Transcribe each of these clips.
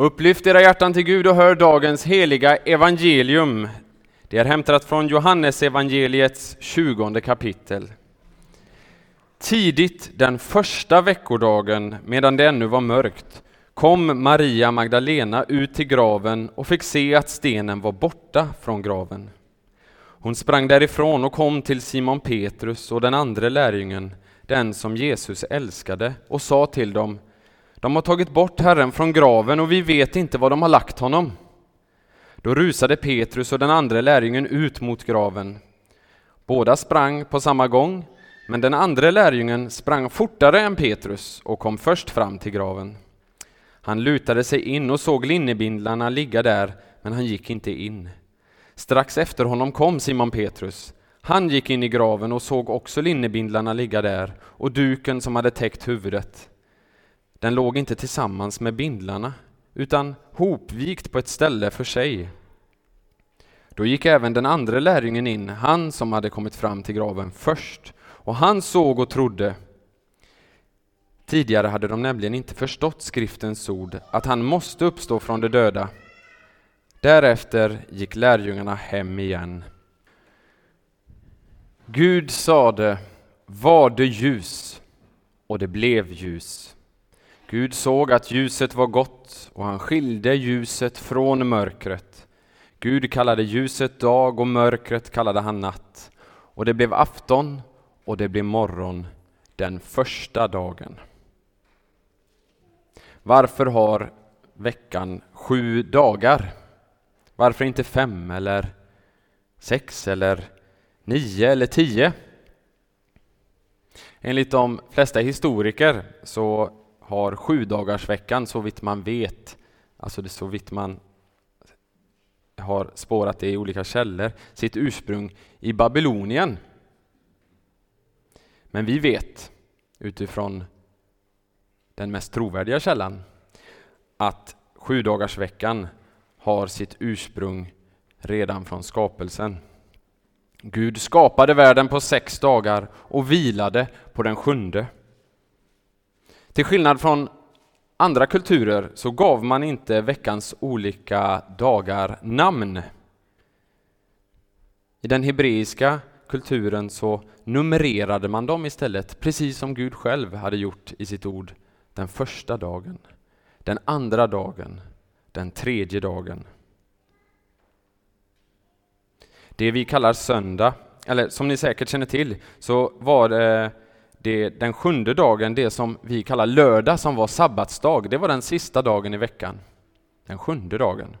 Upplyft era hjärtan till Gud och hör dagens heliga evangelium. Det är hämtat från Johannes evangeliets 20 kapitel. Tidigt den första veckodagen, medan det ännu var mörkt, kom Maria Magdalena ut till graven och fick se att stenen var borta från graven. Hon sprang därifrån och kom till Simon Petrus och den andra lärjungen, den som Jesus älskade, och sa till dem de har tagit bort Herren från graven och vi vet inte var de har lagt honom. Då rusade Petrus och den andra lärjungen ut mot graven. Båda sprang på samma gång, men den andra lärjungen sprang fortare än Petrus och kom först fram till graven. Han lutade sig in och såg linnebindlarna ligga där, men han gick inte in. Strax efter honom kom Simon Petrus. Han gick in i graven och såg också linnebindlarna ligga där och duken som hade täckt huvudet. Den låg inte tillsammans med bindlarna, utan hopvikt på ett ställe för sig. Då gick även den andra lärjungen in, han som hade kommit fram till graven först, och han såg och trodde. Tidigare hade de nämligen inte förstått skriftens ord, att han måste uppstå från de döda. Därefter gick lärjungarna hem igen. Gud sade, var det ljus, och det blev ljus. Gud såg att ljuset var gott och han skilde ljuset från mörkret. Gud kallade ljuset dag och mörkret kallade han natt. Och det blev afton och det blev morgon den första dagen. Varför har veckan sju dagar? Varför inte fem eller sex eller nio eller tio? Enligt de flesta historiker så har sju dagarsveckan så vitt man vet, alltså det så vitt man har spårat det i olika källor, sitt ursprung i Babylonien. Men vi vet utifrån den mest trovärdiga källan att sjudagarsveckan har sitt ursprung redan från skapelsen. Gud skapade världen på sex dagar och vilade på den sjunde. Till skillnad från andra kulturer så gav man inte veckans olika dagar namn. I den hebreiska kulturen så numrerade man dem istället, precis som Gud själv hade gjort i sitt ord den första dagen, den andra dagen, den tredje dagen. Det vi kallar söndag, eller som ni säkert känner till, så var det det, den sjunde dagen, det som vi kallar lördag, som var sabbatsdag, det var den sista dagen i veckan. Den sjunde dagen.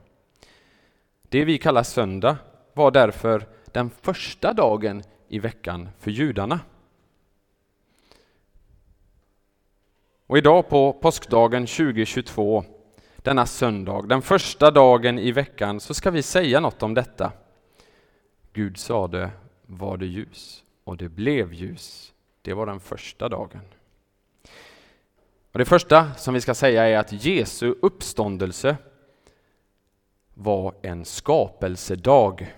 Det vi kallar söndag var därför den första dagen i veckan för judarna. Och idag på påskdagen 2022, denna söndag, den första dagen i veckan, så ska vi säga något om detta. Gud sade, var det ljus, och det blev ljus. Det var den första dagen. Och det första som vi ska säga är att Jesu uppståndelse var en skapelsedag.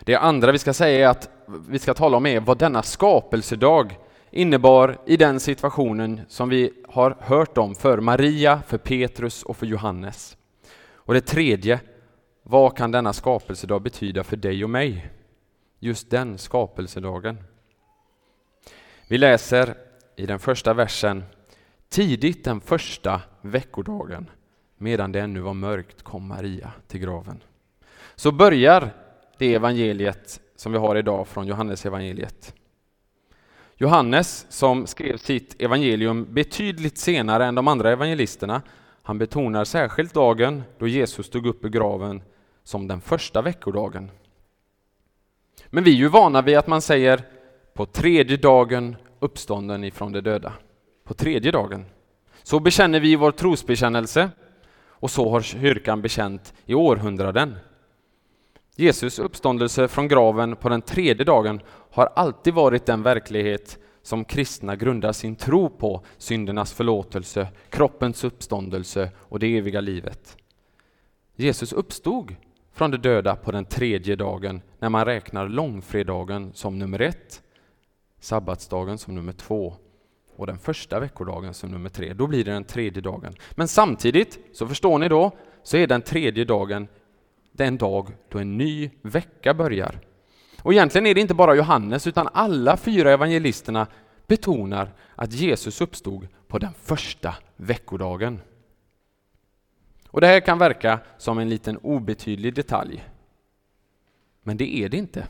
Det andra vi ska säga är att vi ska tala om är vad denna skapelsedag innebar i den situationen som vi har hört om för Maria, för Petrus och för Johannes. Och det tredje, vad kan denna skapelsedag betyda för dig och mig? Just den skapelsedagen. Vi läser i den första versen Tidigt den första veckodagen, medan det ännu var mörkt, kom Maria till graven. Så börjar det evangeliet som vi har idag från Johannes evangeliet. Johannes, som skrev sitt evangelium betydligt senare än de andra evangelisterna, han betonar särskilt dagen då Jesus stod upp ur graven som den första veckodagen. Men vi är ju vana vid att man säger på tredje dagen uppstånden ifrån de döda. På tredje dagen. Så bekänner vi vår trosbekännelse och så har kyrkan bekänt i århundraden. Jesus uppståndelse från graven på den tredje dagen har alltid varit den verklighet som kristna grundar sin tro på, syndernas förlåtelse, kroppens uppståndelse och det eviga livet. Jesus uppstod från de döda på den tredje dagen när man räknar långfredagen som nummer ett, sabbatsdagen som nummer två och den första veckodagen som nummer tre. Då blir det den tredje dagen. Men samtidigt, så förstår ni då, så är den tredje dagen den dag då en ny vecka börjar. Och egentligen är det inte bara Johannes utan alla fyra evangelisterna betonar att Jesus uppstod på den första veckodagen. Och Det här kan verka som en liten obetydlig detalj. Men det är det inte.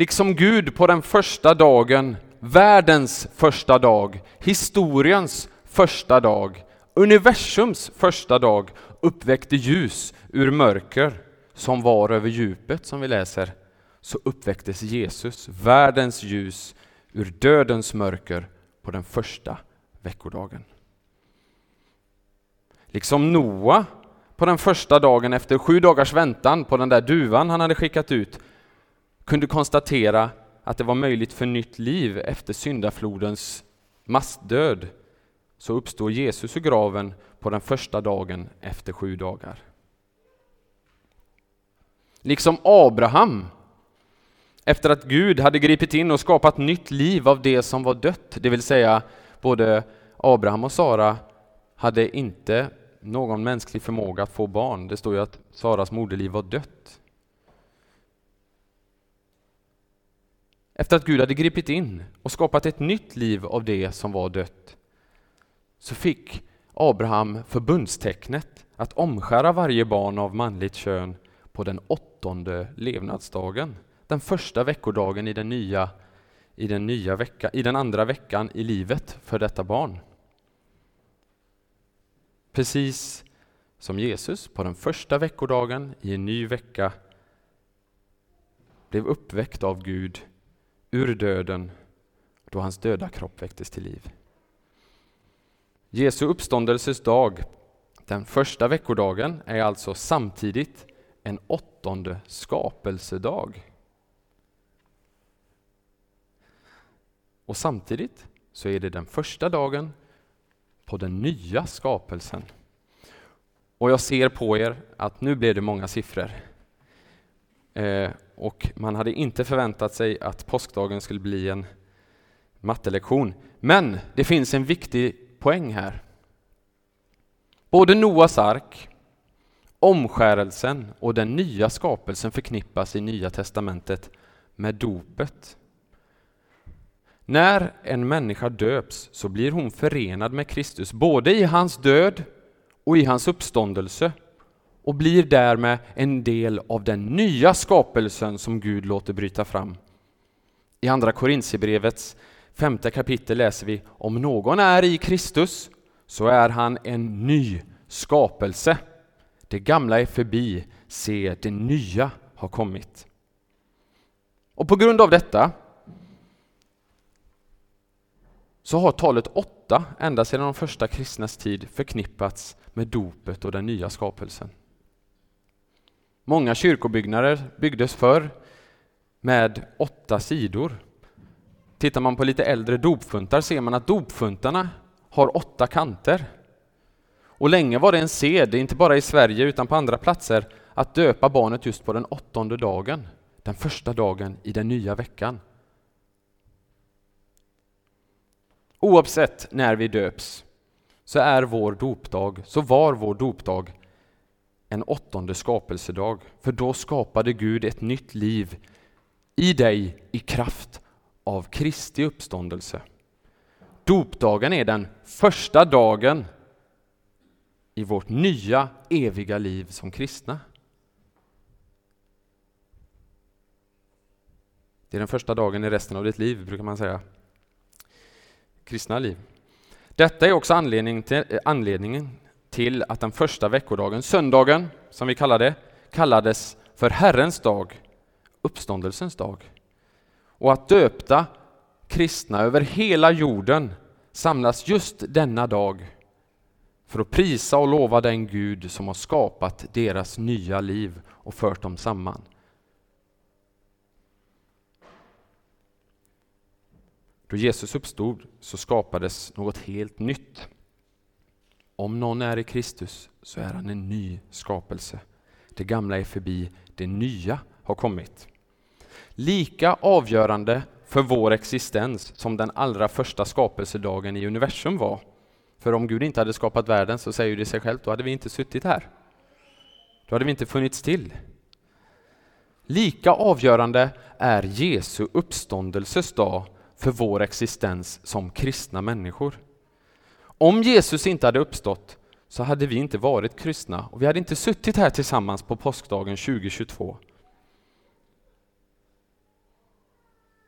Liksom Gud på den första dagen, världens första dag, historiens första dag, universums första dag uppväckte ljus ur mörker som var över djupet som vi läser, så uppväcktes Jesus, världens ljus, ur dödens mörker på den första veckodagen. Liksom Noa på den första dagen efter sju dagars väntan på den där duvan han hade skickat ut kunde konstatera att det var möjligt för nytt liv efter syndaflodens massdöd så uppstår Jesus ur graven på den första dagen efter sju dagar. Liksom Abraham, efter att Gud hade gripit in och skapat nytt liv av det som var dött, det vill säga både Abraham och Sara hade inte någon mänsklig förmåga att få barn. Det står ju att Saras moderliv var dött. Efter att Gud hade gripit in och skapat ett nytt liv av det som var dött, så fick Abraham förbundstecknet att omskära varje barn av manligt kön på den åttonde levnadsdagen, den första veckodagen i den nya, i den nya vecka, i den andra veckan i livet för detta barn. Precis som Jesus på den första veckodagen i en ny vecka blev uppväckt av Gud ur döden då hans döda kropp väcktes till liv. Jesu uppståndelses dag, den första veckodagen, är alltså samtidigt en åttonde skapelsedag. Och samtidigt så är det den första dagen på den nya skapelsen. Och jag ser på er att nu blev det många siffror. Eh, och man hade inte förväntat sig att påskdagen skulle bli en mattelektion. Men det finns en viktig poäng här. Både Noas ark, omskärelsen och den nya skapelsen förknippas i Nya testamentet med dopet. När en människa döps så blir hon förenad med Kristus både i hans död och i hans uppståndelse och blir därmed en del av den nya skapelsen som Gud låter bryta fram. I Andra Korintierbrevets femte kapitel läser vi om någon är i Kristus så är han en ny skapelse. Det gamla är förbi, se det nya har kommit. Och på grund av detta så har talet åtta ända sedan de första kristnas tid förknippats med dopet och den nya skapelsen. Många kyrkobyggnader byggdes förr med åtta sidor. Tittar man på lite äldre dopfuntar ser man att dopfuntarna har åtta kanter. Och länge var det en sed, inte bara i Sverige utan på andra platser, att döpa barnet just på den åttonde dagen, den första dagen i den nya veckan. Oavsett när vi döps så är vår dopdag, så var vår dopdag en åttonde skapelsedag, för då skapade Gud ett nytt liv i dig i kraft av Kristi uppståndelse. Dopdagen är den första dagen i vårt nya eviga liv som kristna. Det är den första dagen i resten av ditt liv, brukar man säga. Kristna liv. Detta är också eh, anledningen till, anledningen till att den första veckodagen, söndagen som vi kallar det, kallades för Herrens dag, uppståndelsens dag. Och att döpta kristna över hela jorden samlas just denna dag för att prisa och lova den Gud som har skapat deras nya liv och fört dem samman. Då Jesus uppstod så skapades något helt nytt. Om någon är i Kristus så är han en ny skapelse. Det gamla är förbi, det nya har kommit. Lika avgörande för vår existens som den allra första skapelsedagen i universum var. För om Gud inte hade skapat världen så säger det sig självt, då hade vi inte suttit här. Då hade vi inte funnits till. Lika avgörande är Jesu uppståndelses dag för vår existens som kristna människor. Om Jesus inte hade uppstått så hade vi inte varit kristna och vi hade inte suttit här tillsammans på påskdagen 2022.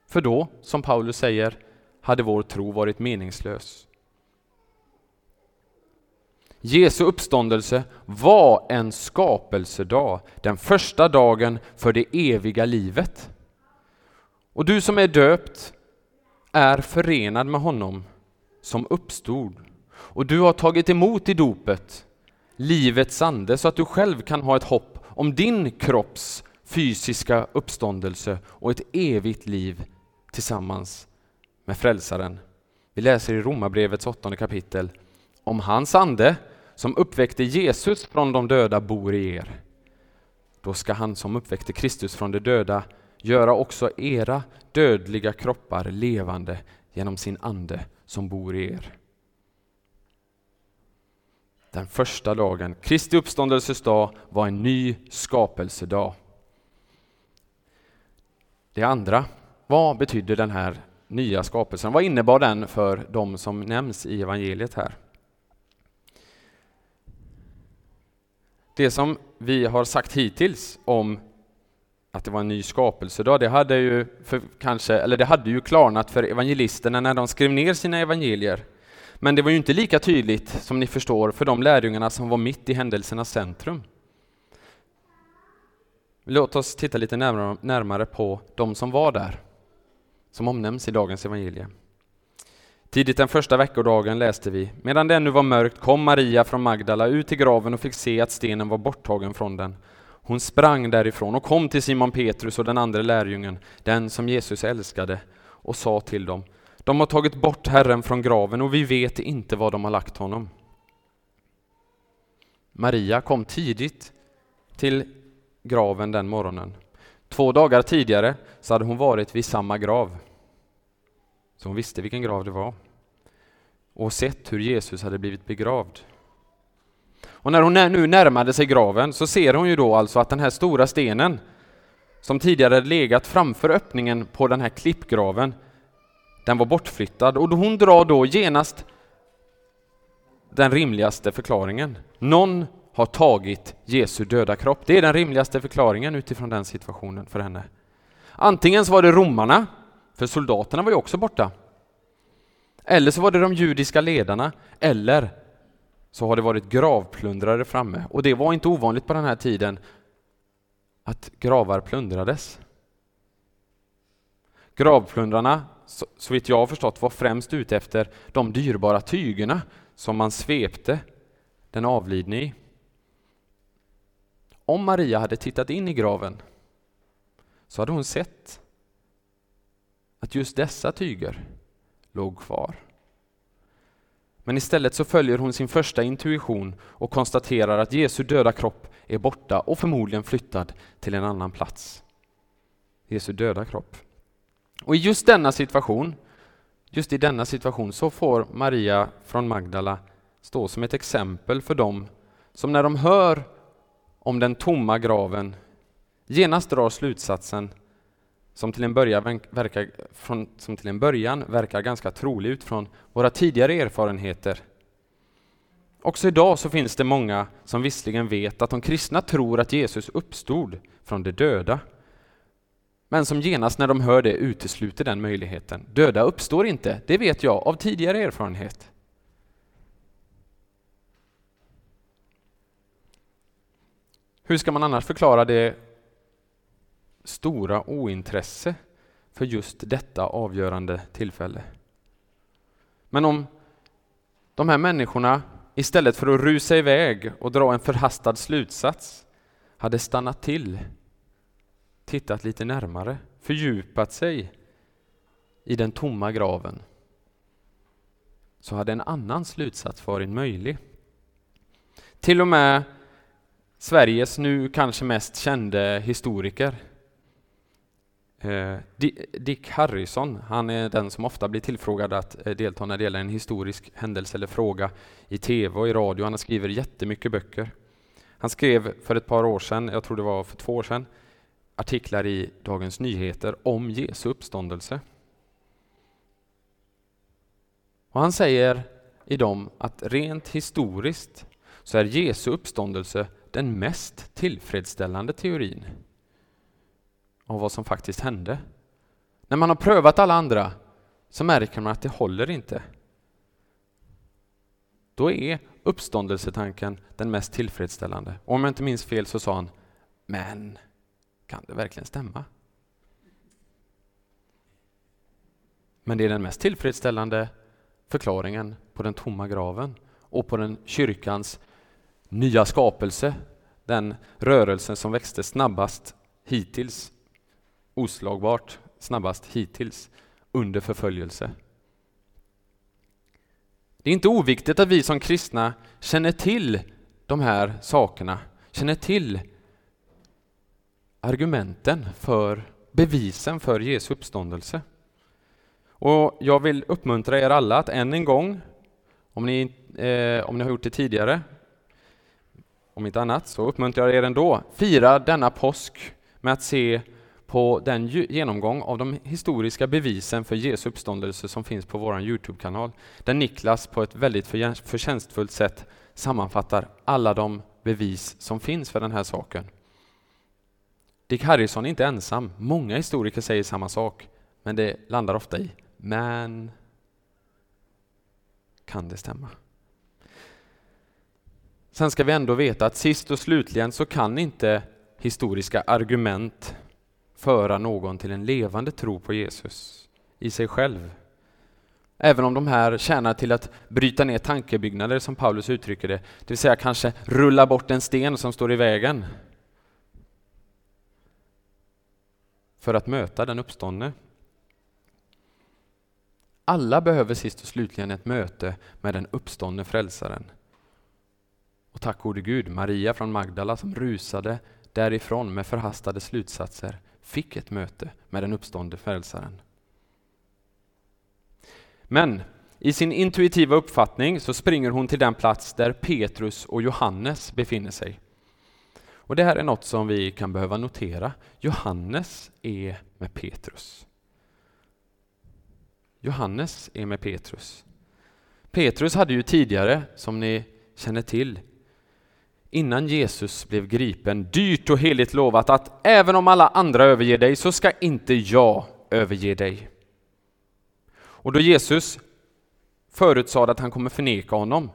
För då, som Paulus säger, hade vår tro varit meningslös. Jesu uppståndelse var en skapelsedag, den första dagen för det eviga livet. Och du som är döpt är förenad med honom som uppstod. Och du har tagit emot i dopet livets ande så att du själv kan ha ett hopp om din kropps fysiska uppståndelse och ett evigt liv tillsammans med Frälsaren. Vi läser i Romarbrevets åttonde kapitel om hans ande som uppväckte Jesus från de döda bor i er. Då ska han som uppväckte Kristus från de döda göra också era dödliga kroppar levande genom sin ande som bor i er. Den första dagen, Kristi uppståndelses dag, var en ny skapelsedag. Det andra, vad betydde den här nya skapelsen? Vad innebar den för de som nämns i evangeliet här? Det som vi har sagt hittills om att det var en ny skapelsedag, det hade ju, för, kanske, eller det hade ju klarnat för evangelisterna när de skrev ner sina evangelier. Men det var ju inte lika tydligt, som ni förstår, för de lärjungarna som var mitt i händelsernas centrum. Låt oss titta lite närmare, på de som var där, som omnämns i dagens evangelie. Tidigt den första veckodagen läste vi, medan det ännu var mörkt kom Maria från Magdala ut till graven och fick se att stenen var borttagen från den. Hon sprang därifrån och kom till Simon Petrus och den andra lärjungen, den som Jesus älskade, och sa till dem, de har tagit bort Herren från graven och vi vet inte var de har lagt honom. Maria kom tidigt till graven den morgonen. Två dagar tidigare så hade hon varit vid samma grav. Så hon visste vilken grav det var och sett hur Jesus hade blivit begravd. Och när hon nu närmade sig graven så ser hon ju då alltså att den här stora stenen som tidigare legat framför öppningen på den här klippgraven, den var bortflyttad och hon drar då genast den rimligaste förklaringen. Någon har tagit Jesu döda kropp. Det är den rimligaste förklaringen utifrån den situationen för henne. Antingen så var det romarna, för soldaterna var ju också borta. Eller så var det de judiska ledarna, eller så har det varit gravplundrare framme. Och det var inte ovanligt på den här tiden att gravar plundrades. Gravplundrarna, så vitt jag har förstått, var främst ute efter de dyrbara tygerna som man svepte den avlidne i. Om Maria hade tittat in i graven så hade hon sett att just dessa tyger låg kvar. Men istället så följer hon sin första intuition och konstaterar att Jesu döda kropp är borta och förmodligen flyttad till en annan plats. Jesu döda kropp. Och i just denna situation, just i denna situation så får Maria från Magdala stå som ett exempel för dem som när de hör om den tomma graven genast drar slutsatsen som till en början verkar, från, som till en början verkar ganska trolig utifrån våra tidigare erfarenheter. Också idag så finns det många som visserligen vet att de kristna tror att Jesus uppstod från de döda, men som genast när de hör det utesluter den möjligheten. Döda uppstår inte, det vet jag av tidigare erfarenhet. Hur ska man annars förklara det stora ointresse för just detta avgörande tillfälle. Men om de här människorna istället för att rusa iväg och dra en förhastad slutsats hade stannat till, tittat lite närmare, fördjupat sig i den tomma graven så hade en annan slutsats varit möjlig. Till och med Sveriges nu kanske mest kände historiker eh, Dick Harrison, han är den som ofta blir tillfrågad att eh, delta när det gäller en historisk händelse eller fråga i tv och i radio. Han skriver jättemycket böcker. Han skrev för ett par år sedan, jag tror det var för två år sedan, artiklar i Dagens Nyheter om Jesu uppståndelse. Och han säger i dem att rent historiskt så är Jesu uppståndelse den mest tillfredsställande teorin av vad som faktiskt hände. När man har prövat alla andra så märker man att det håller inte. Då är uppståndelsetanken den mest tillfredsställande. Och om jag inte minns fel så sa han, men kan det verkligen stämma? Men det är den mest tillfredsställande förklaringen på den tomma graven och på den kyrkans nya skapelse, den rörelsen som växte snabbast hittills, oslagbart snabbast hittills, under förföljelse. Det är inte oviktigt att vi som kristna känner till de här sakerna, känner till argumenten för bevisen för Jesu uppståndelse. Och jag vill uppmuntra er alla att än en gång, om ni, eh, om ni har gjort det tidigare, om inte annat så uppmuntrar jag er ändå, fira denna påsk med att se på den genomgång av de historiska bevisen för Jesu uppståndelse som finns på vår Youtube-kanal, där Niklas på ett väldigt förtjänstfullt sätt sammanfattar alla de bevis som finns för den här saken. Dick Harrison är inte ensam, många historiker säger samma sak, men det landar ofta i men kan det stämma? Sen ska vi ändå veta att sist och slutligen så kan inte historiska argument föra någon till en levande tro på Jesus i sig själv. Även om de här tjänar till att bryta ner tankebyggnader som Paulus uttrycker det, det vill säga kanske rulla bort en sten som står i vägen för att möta den uppståndne. Alla behöver sist och slutligen ett möte med den uppståndne frälsaren. Och tack gode Gud, Maria från Magdala som rusade därifrån med förhastade slutsatser fick ett möte med den uppståndne frälsaren. Men i sin intuitiva uppfattning så springer hon till den plats där Petrus och Johannes befinner sig. Och Det här är något som vi kan behöva notera. Johannes är med Petrus. Johannes är med Petrus. Petrus hade ju tidigare, som ni känner till, innan Jesus blev gripen, dyrt och heligt lovat att även om alla andra överger dig så ska inte jag överge dig. Och då Jesus förutsade att han kommer förneka honom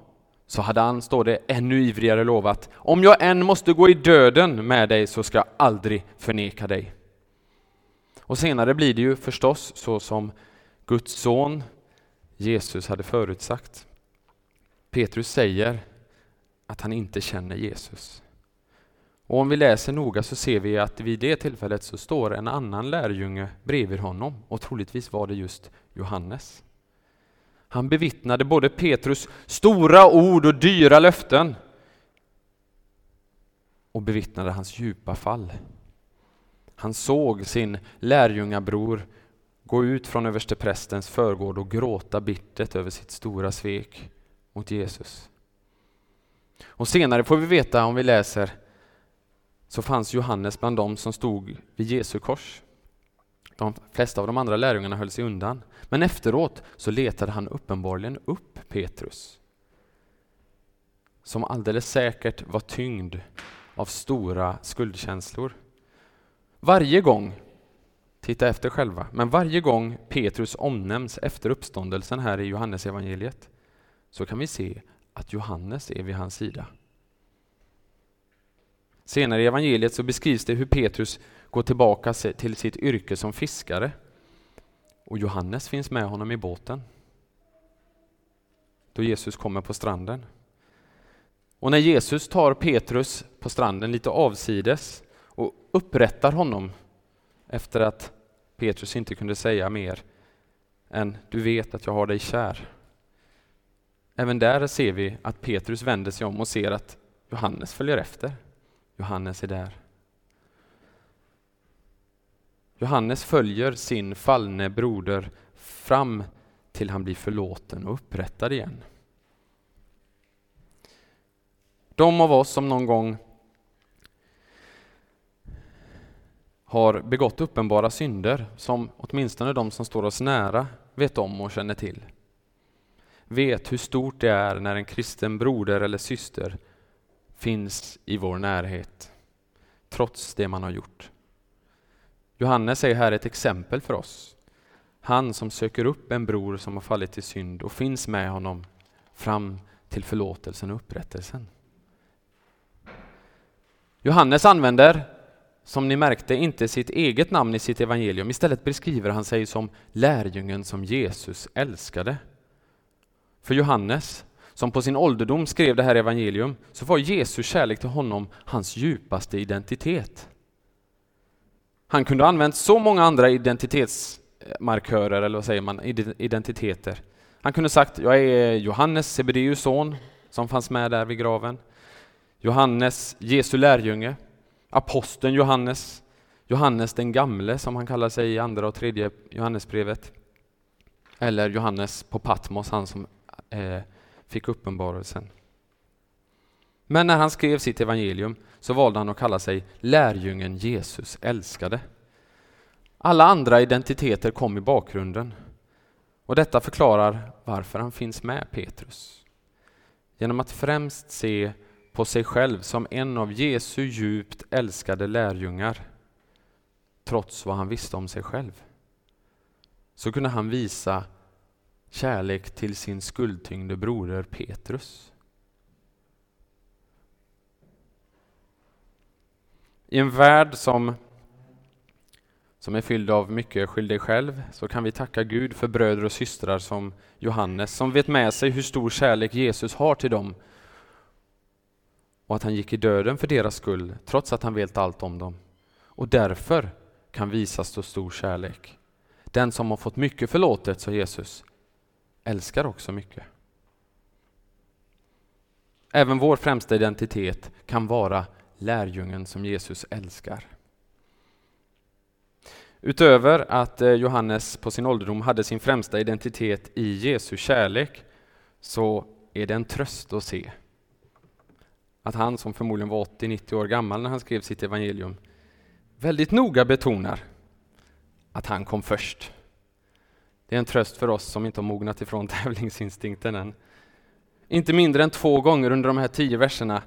så hade han, står det, ännu ivrigare lovat om jag än måste gå i döden med dig så ska jag aldrig förneka dig. Och senare blir det ju förstås så som Guds son Jesus hade förutsagt. Petrus säger att han inte känner Jesus. Och om vi läser noga så ser vi att vid det tillfället så står en annan lärjunge bredvid honom och troligtvis var det just Johannes. Han bevittnade både Petrus stora ord och dyra löften och bevittnade hans djupa fall. Han såg sin lärjungabror gå ut från översteprästens förgård och gråta bittert över sitt stora svek mot Jesus. Och senare får vi veta, om vi läser, så fanns Johannes bland dem som stod vid Jesu kors. De flesta av de andra lärjungarna höll sig undan. Men efteråt så letade han uppenbarligen upp Petrus. Som alldeles säkert var tyngd av stora skuldkänslor. Varje gång, titta efter själva, men varje gång Petrus omnämns efter uppståndelsen här i Johannes evangeliet så kan vi se att Johannes är vid hans sida. Senare i evangeliet så beskrivs det hur Petrus gå tillbaka till sitt yrke som fiskare och Johannes finns med honom i båten då Jesus kommer på stranden. Och när Jesus tar Petrus på stranden lite avsides och upprättar honom efter att Petrus inte kunde säga mer än du vet att jag har dig kär. Även där ser vi att Petrus vänder sig om och ser att Johannes följer efter. Johannes är där. Johannes följer sin fallne broder fram till han blir förlåten och upprättad igen. De av oss som någon gång har begått uppenbara synder, som åtminstone de som står oss nära vet om och känner till, vet hur stort det är när en kristen broder eller syster finns i vår närhet, trots det man har gjort. Johannes är här ett exempel för oss. Han som söker upp en bror som har fallit i synd och finns med honom fram till förlåtelsen och upprättelsen. Johannes använder, som ni märkte, inte sitt eget namn i sitt evangelium. Istället beskriver han sig som lärjungen som Jesus älskade. För Johannes, som på sin ålderdom skrev det här evangelium, så var Jesu kärlek till honom hans djupaste identitet. Han kunde ha använt så många andra identitetsmarkörer, eller vad säger man, identiteter. Han kunde sagt, jag är Johannes, Sebedeus son, som fanns med där vid graven. Johannes, Jesu lärjunge, aposteln Johannes, Johannes den gamle som han kallar sig i andra och tredje Johannesbrevet. Eller Johannes på Patmos, han som eh, fick uppenbarelsen. Men när han skrev sitt evangelium så valde han att kalla sig lärjungen Jesus älskade. Alla andra identiteter kom i bakgrunden. Och detta förklarar varför han finns med Petrus. Genom att främst se på sig själv som en av Jesu djupt älskade lärjungar, trots vad han visste om sig själv, så kunde han visa kärlek till sin skuldtyngde broder Petrus. I en värld som, som är fylld av mycket skyll dig själv så kan vi tacka Gud för bröder och systrar som Johannes som vet med sig hur stor kärlek Jesus har till dem och att han gick i döden för deras skull trots att han vet allt om dem och därför kan visa så stor kärlek. Den som har fått mycket förlåtet, sa Jesus, älskar också mycket. Även vår främsta identitet kan vara lärjungen som Jesus älskar. Utöver att eh, Johannes på sin ålderdom hade sin främsta identitet i Jesu kärlek så är det en tröst att se att han som förmodligen var 80-90 år gammal när han skrev sitt evangelium väldigt noga betonar att han kom först. Det är en tröst för oss som inte har mognat ifrån tävlingsinstinkten än. Inte mindre än två gånger under de här tio verserna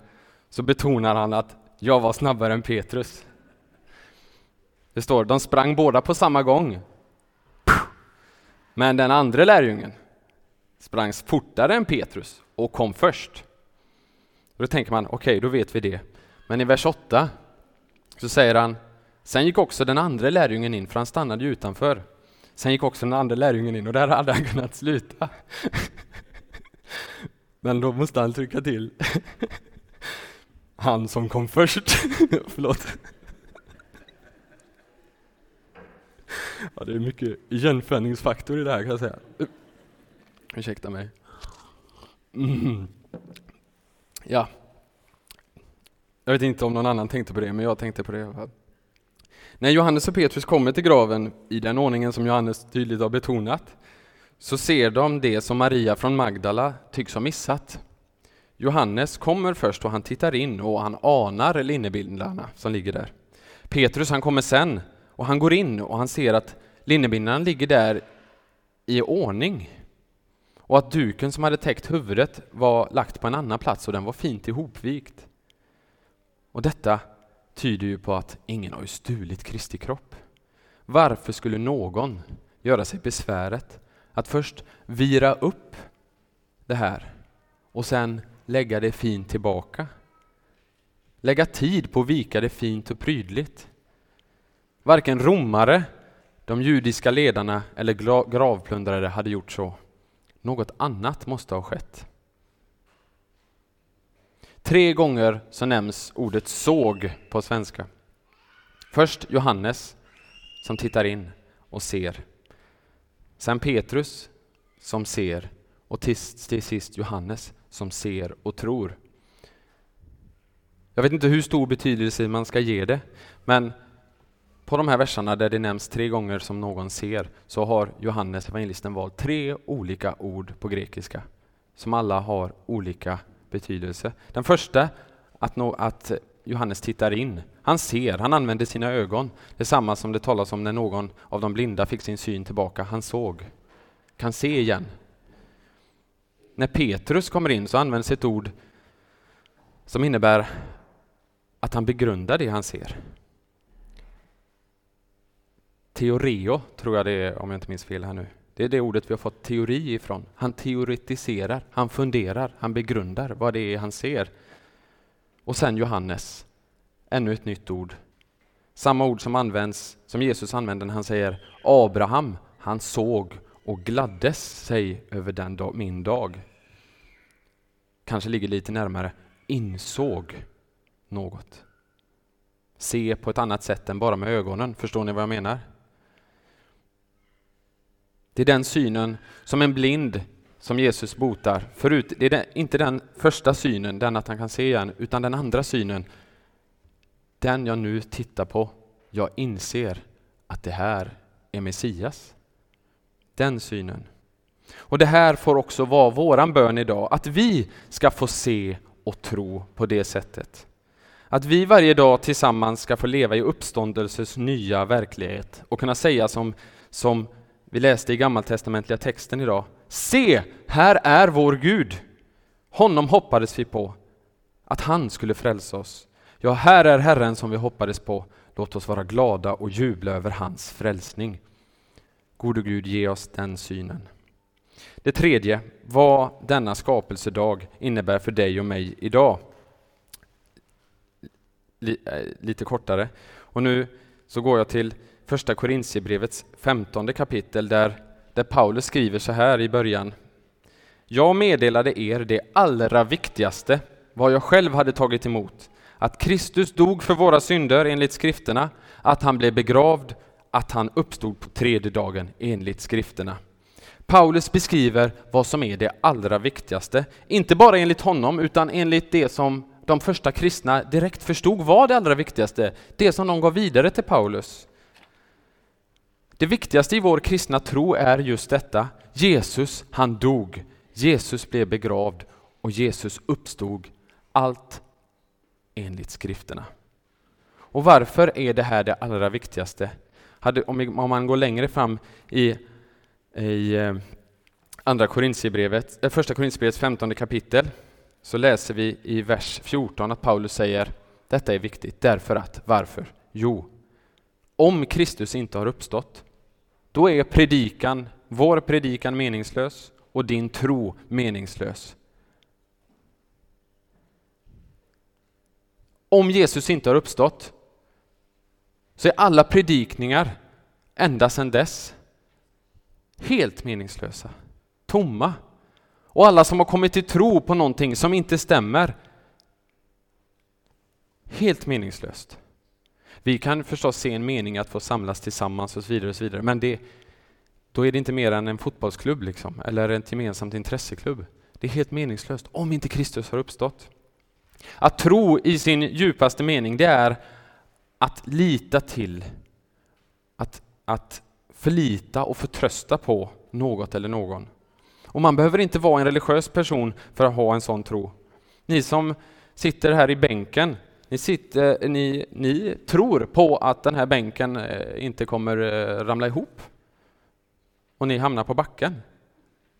så betonar han att jag var snabbare än Petrus. Det står, de sprang båda på samma gång. Men den andra lärjungen sprang fortare än Petrus och kom först. Och då tänker man, okej, okay, då vet vi det. Men i vers 8 så säger han, sen gick också den andra lärjungen in, för han stannade ju utanför. Sen gick också den andra lärjungen in och där hade han kunnat sluta. Men då måste han trycka till. Han som kom först. Förlåt. Ja, det är mycket igenföringsfaktor i det här kan jag säga. Ursäkta mig. Mm. Ja. Jag vet inte om någon annan tänkte på det, men jag tänkte på det. När Johannes och Petrus kommer till graven i den ordningen som Johannes tydligt har betonat, så ser de det som Maria från Magdala tycks ha missat. Johannes kommer först och han tittar in och han anar linnebindlarna som ligger där. Petrus han kommer sen och han går in och han ser att linnebindlarna ligger där i ordning och att duken som hade täckt huvudet var lagt på en annan plats och den var fint ihopvikt. Och detta tyder ju på att ingen har ju stulit Kristi kropp. Varför skulle någon göra sig besväret att först vira upp det här och sen lägga det fint tillbaka? Lägga tid på att vika det fint och prydligt. Varken romare, de judiska ledarna eller gravplundrare hade gjort så. Något annat måste ha skett. Tre gånger så nämns ordet såg på svenska. Först Johannes som tittar in och ser. Sen Petrus som ser och till, till sist Johannes som ser och tror. Jag vet inte hur stor betydelse man ska ge det, men på de här verserna där det nämns tre gånger som någon ser, så har Johannes evangelisten valt tre olika ord på grekiska, som alla har olika betydelse. Den första, att, nå, att Johannes tittar in. Han ser, han använder sina ögon. Det är samma som det talas om när någon av de blinda fick sin syn tillbaka. Han såg, kan se igen. När Petrus kommer in så används ett ord som innebär att han begrundar det han ser. Teoreo tror jag det är, om jag inte minns fel här nu. Det är det ordet vi har fått teori ifrån. Han teoretiserar, han funderar, han begrundar vad det är han ser. Och sen Johannes, ännu ett nytt ord. Samma ord som används, som Jesus använder när han säger Abraham, han såg och gladdes sig över den dag, min dag. Kanske ligger lite närmare, insåg något. Se på ett annat sätt än bara med ögonen, förstår ni vad jag menar? Det är den synen som en blind som Jesus botar. Förut, det är inte den första synen, den att han kan se igen, utan den andra synen. Den jag nu tittar på, jag inser att det här är Messias. Den synen. Och det här får också vara våran bön idag, att vi ska få se och tro på det sättet. Att vi varje dag tillsammans ska få leva i uppståndelsens nya verklighet och kunna säga som, som vi läste i gammaltestamentliga texten idag. Se, här är vår Gud. Honom hoppades vi på, att han skulle frälsa oss. Ja, här är Herren som vi hoppades på. Låt oss vara glada och jubla över hans frälsning. Gode Gud, ge oss den synen. Det tredje, vad denna skapelsedag innebär för dig och mig idag. Eh, lite kortare. Och nu så går jag till första Korintierbrevets femtonde kapitel där, där Paulus skriver så här i början. Jag meddelade er det allra viktigaste, vad jag själv hade tagit emot, att Kristus dog för våra synder enligt skrifterna, att han blev begravd, att han uppstod på tredje dagen enligt skrifterna. Paulus beskriver vad som är det allra viktigaste, inte bara enligt honom utan enligt det som de första kristna direkt förstod var det allra viktigaste, det som de gav vidare till Paulus. Det viktigaste i vår kristna tro är just detta. Jesus, han dog. Jesus blev begravd och Jesus uppstod. Allt enligt skrifterna. Och varför är det här det allra viktigaste? om, man går längre fram i, i eh, andra Korintierbrevet, eh, första Korintierbrevets femtonde kapitel så läser vi i vers 14 att Paulus säger detta är viktigt därför att, varför? Jo, om Kristus inte har uppstått då är predikan, vår predikan meningslös och din tro meningslös. Om Jesus inte har uppstått så är alla predikningar ända sedan dess helt meningslösa, tomma. Och alla som har kommit till tro på någonting som inte stämmer, helt meningslöst. Vi kan förstås se en mening att få samlas tillsammans och så vidare, och så vidare. men det, då är det inte mer än en fotbollsklubb liksom, eller ett gemensamt intresseklubb. Det är helt meningslöst om inte Kristus har uppstått. Att tro i sin djupaste mening, det är att lita till, att, att förlita och förtrösta på något eller någon. Och man behöver inte vara en religiös person för att ha en sån tro. Ni som sitter här i bänken, ni, sitter, ni, ni tror på att den här bänken eh, inte kommer eh, ramla ihop och ni hamnar på backen.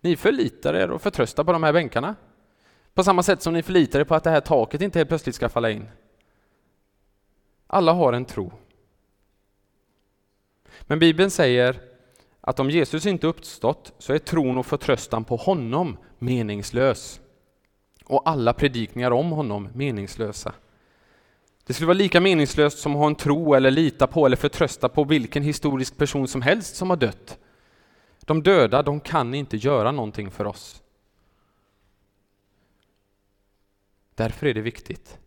Ni förlitar er och förtröstar på de här bänkarna. På samma sätt som ni förlitar er på att det här taket inte helt plötsligt ska falla in. Alla har en tro. Men Bibeln säger att om Jesus inte uppstått så är tron och förtröstan på honom meningslös. Och alla predikningar om honom meningslösa. Det skulle vara lika meningslöst som att ha en tro eller lita på eller förtrösta på vilken historisk person som helst som har dött. De döda, de kan inte göra någonting för oss. Därför är det viktigt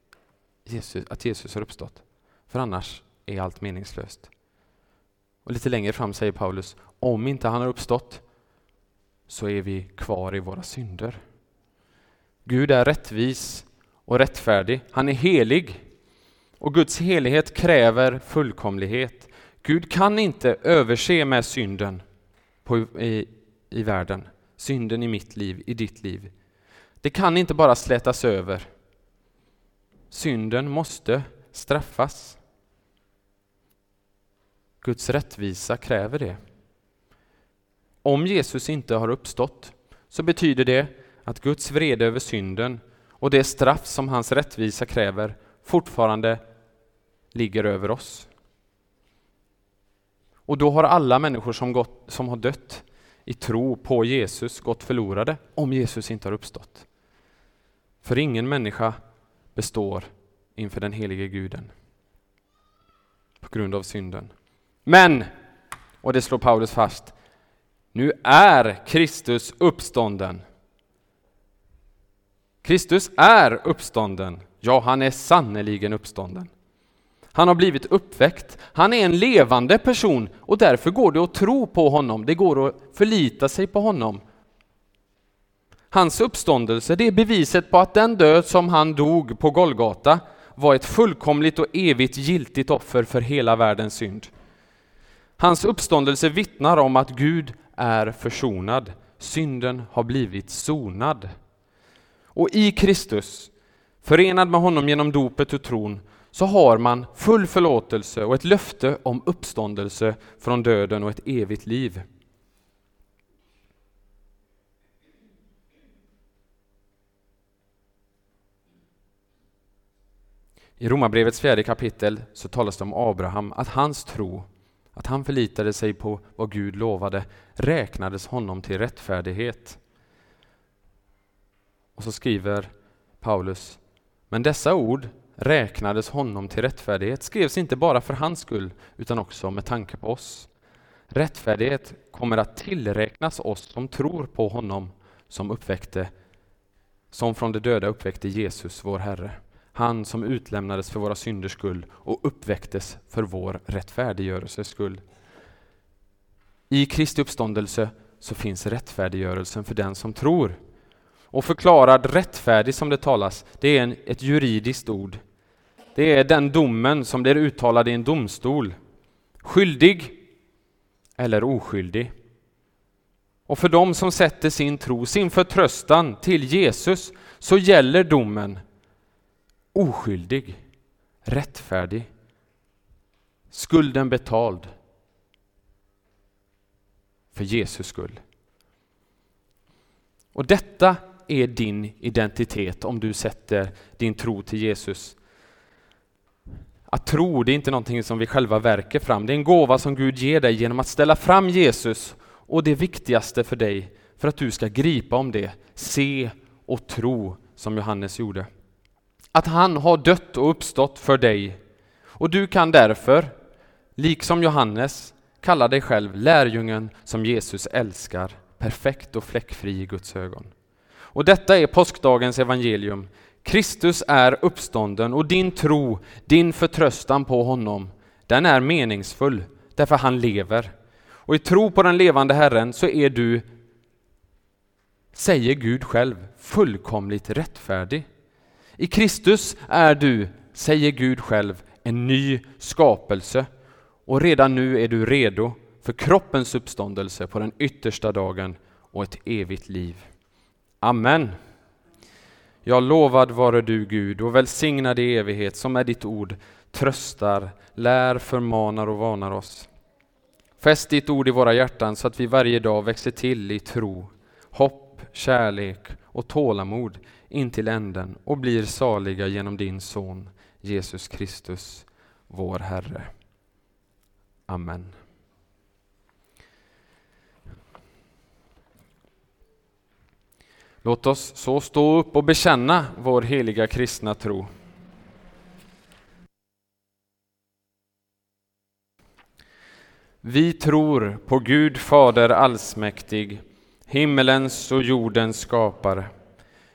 att Jesus har uppstått, för annars är allt meningslöst. Och lite längre fram säger Paulus, om inte han har uppstått så är vi kvar i våra synder. Gud är rättvis och rättfärdig. Han är helig och Guds helighet kräver fullkomlighet. Gud kan inte överse med synden på, i, i världen, synden i mitt liv, i ditt liv. Det kan inte bara slätas över. Synden måste straffas. Guds rättvisa kräver det. Om Jesus inte har uppstått så betyder det att Guds vrede över synden och det straff som hans rättvisa kräver fortfarande ligger över oss. Och då har alla människor som, gått, som har dött i tro på Jesus gått förlorade om Jesus inte har uppstått. För ingen människa består inför den helige guden på grund av synden. Men, och det slår Paulus fast, nu är Kristus uppstånden. Kristus är uppstånden. Ja, han är sannerligen uppstånden. Han har blivit uppväckt. Han är en levande person och därför går det att tro på honom. Det går att förlita sig på honom. Hans uppståndelse, det är beviset på att den död som han dog på Golgata var ett fullkomligt och evigt giltigt offer för hela världens synd. Hans uppståndelse vittnar om att Gud är försonad. Synden har blivit sonad. Och i Kristus, förenad med honom genom dopet och tron, så har man full förlåtelse och ett löfte om uppståndelse från döden och ett evigt liv. I Romarbrevets fjärde kapitel så talas det om Abraham, att hans tro, att han förlitade sig på vad Gud lovade, räknades honom till rättfärdighet. Och så skriver Paulus, men dessa ord räknades honom till rättfärdighet skrevs inte bara för hans skull utan också med tanke på oss. Rättfärdighet kommer att tillräknas oss som tror på honom som uppväckte, som från de döda uppväckte Jesus, vår Herre. Han som utlämnades för våra synders skull och uppväcktes för vår rättfärdiggörelses skull. I Kristi uppståndelse så finns rättfärdiggörelsen för den som tror. Och förklarad rättfärdig som det talas, det är en, ett juridiskt ord. Det är den domen som blir uttalad i en domstol. Skyldig eller oskyldig. Och för dem som sätter sin tro, sin förtröstan till Jesus, så gäller domen oskyldig, rättfärdig, skulden betald för Jesus skull. Och detta är din identitet om du sätter din tro till Jesus. Att tro, det är inte någonting som vi själva verkar fram. Det är en gåva som Gud ger dig genom att ställa fram Jesus och det viktigaste för dig, för att du ska gripa om det, se och tro som Johannes gjorde. Att han har dött och uppstått för dig och du kan därför, liksom Johannes, kalla dig själv lärjungen som Jesus älskar, perfekt och fläckfri i Guds ögon. Och detta är påskdagens evangelium. Kristus är uppstånden och din tro, din förtröstan på honom, den är meningsfull därför han lever. Och i tro på den levande Herren så är du, säger Gud själv, fullkomligt rättfärdig. I Kristus är du, säger Gud själv, en ny skapelse och redan nu är du redo för kroppens uppståndelse på den yttersta dagen och ett evigt liv. Amen. Jag lovad vare du Gud och välsignad i evighet som är ditt ord tröstar, lär, förmanar och varnar oss. Fäst ditt ord i våra hjärtan så att vi varje dag växer till i tro, hopp, kärlek och tålamod in till änden och blir saliga genom din son Jesus Kristus, vår Herre. Amen. Låt oss så stå upp och bekänna vår heliga kristna tro. Vi tror på Gud Fader allsmäktig, himmelens och jordens skapare.